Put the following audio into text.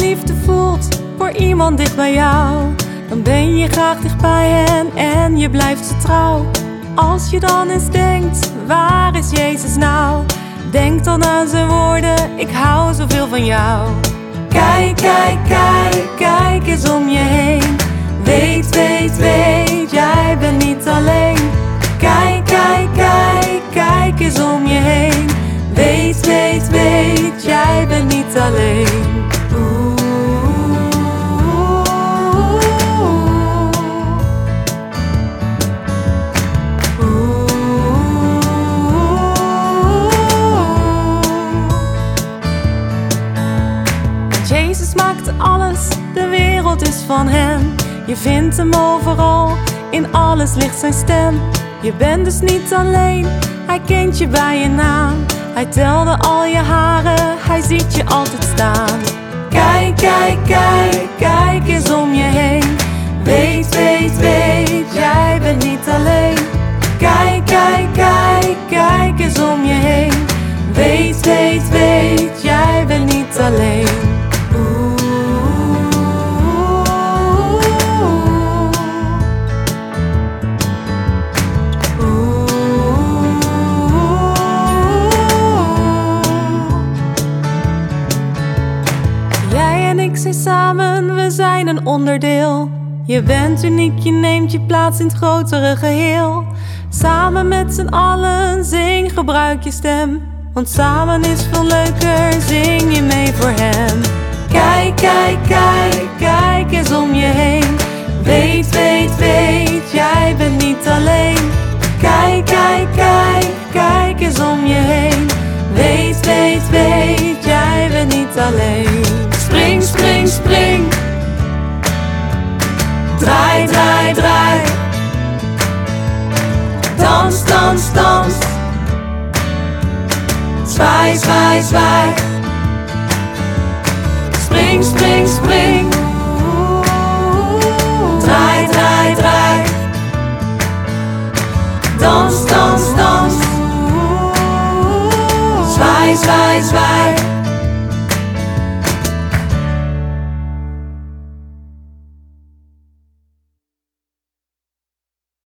Liefde voelt voor iemand dicht bij jou, dan ben je graag dicht bij hen en je blijft ze trouw. Als je dan eens denkt, waar is Jezus nou? Denk dan aan zijn woorden, ik hou zoveel van jou. Kijk, kijk, kijk Jezus maakte alles, de wereld is van hem. Je vindt hem overal, in alles ligt zijn stem. Je bent dus niet alleen, hij kent je bij je naam. Hij telde al je haren, hij ziet je altijd staan. Kijk, kijk, kijk, kijk eens om je heen. Weet, weet, weet, jij bent niet alleen. Kijk, kijk, kijk, kijk eens om je heen. Weet, weet, weet, jij bent niet alleen. Samen, we zijn een onderdeel. Je bent uniek, je neemt je plaats in het grotere geheel. Samen met z'n allen zing, gebruik je stem. Want samen is veel leuker, zing je mee voor hem. Kijk, kijk, kijk, kijk eens om je heen. Weet, weet, weet, jij bent niet alleen. Kijk, kijk, kijk, kijk eens om je heen. Weet, weet, weet, jij bent niet alleen. Draai, draai, draai. Dans, dans, dans. Zwaai, zwaai, zwaai. Spring, spring, spring. Draai, draai, draai. Dans, dans, dans. Zwaai, zwaai, zwaai.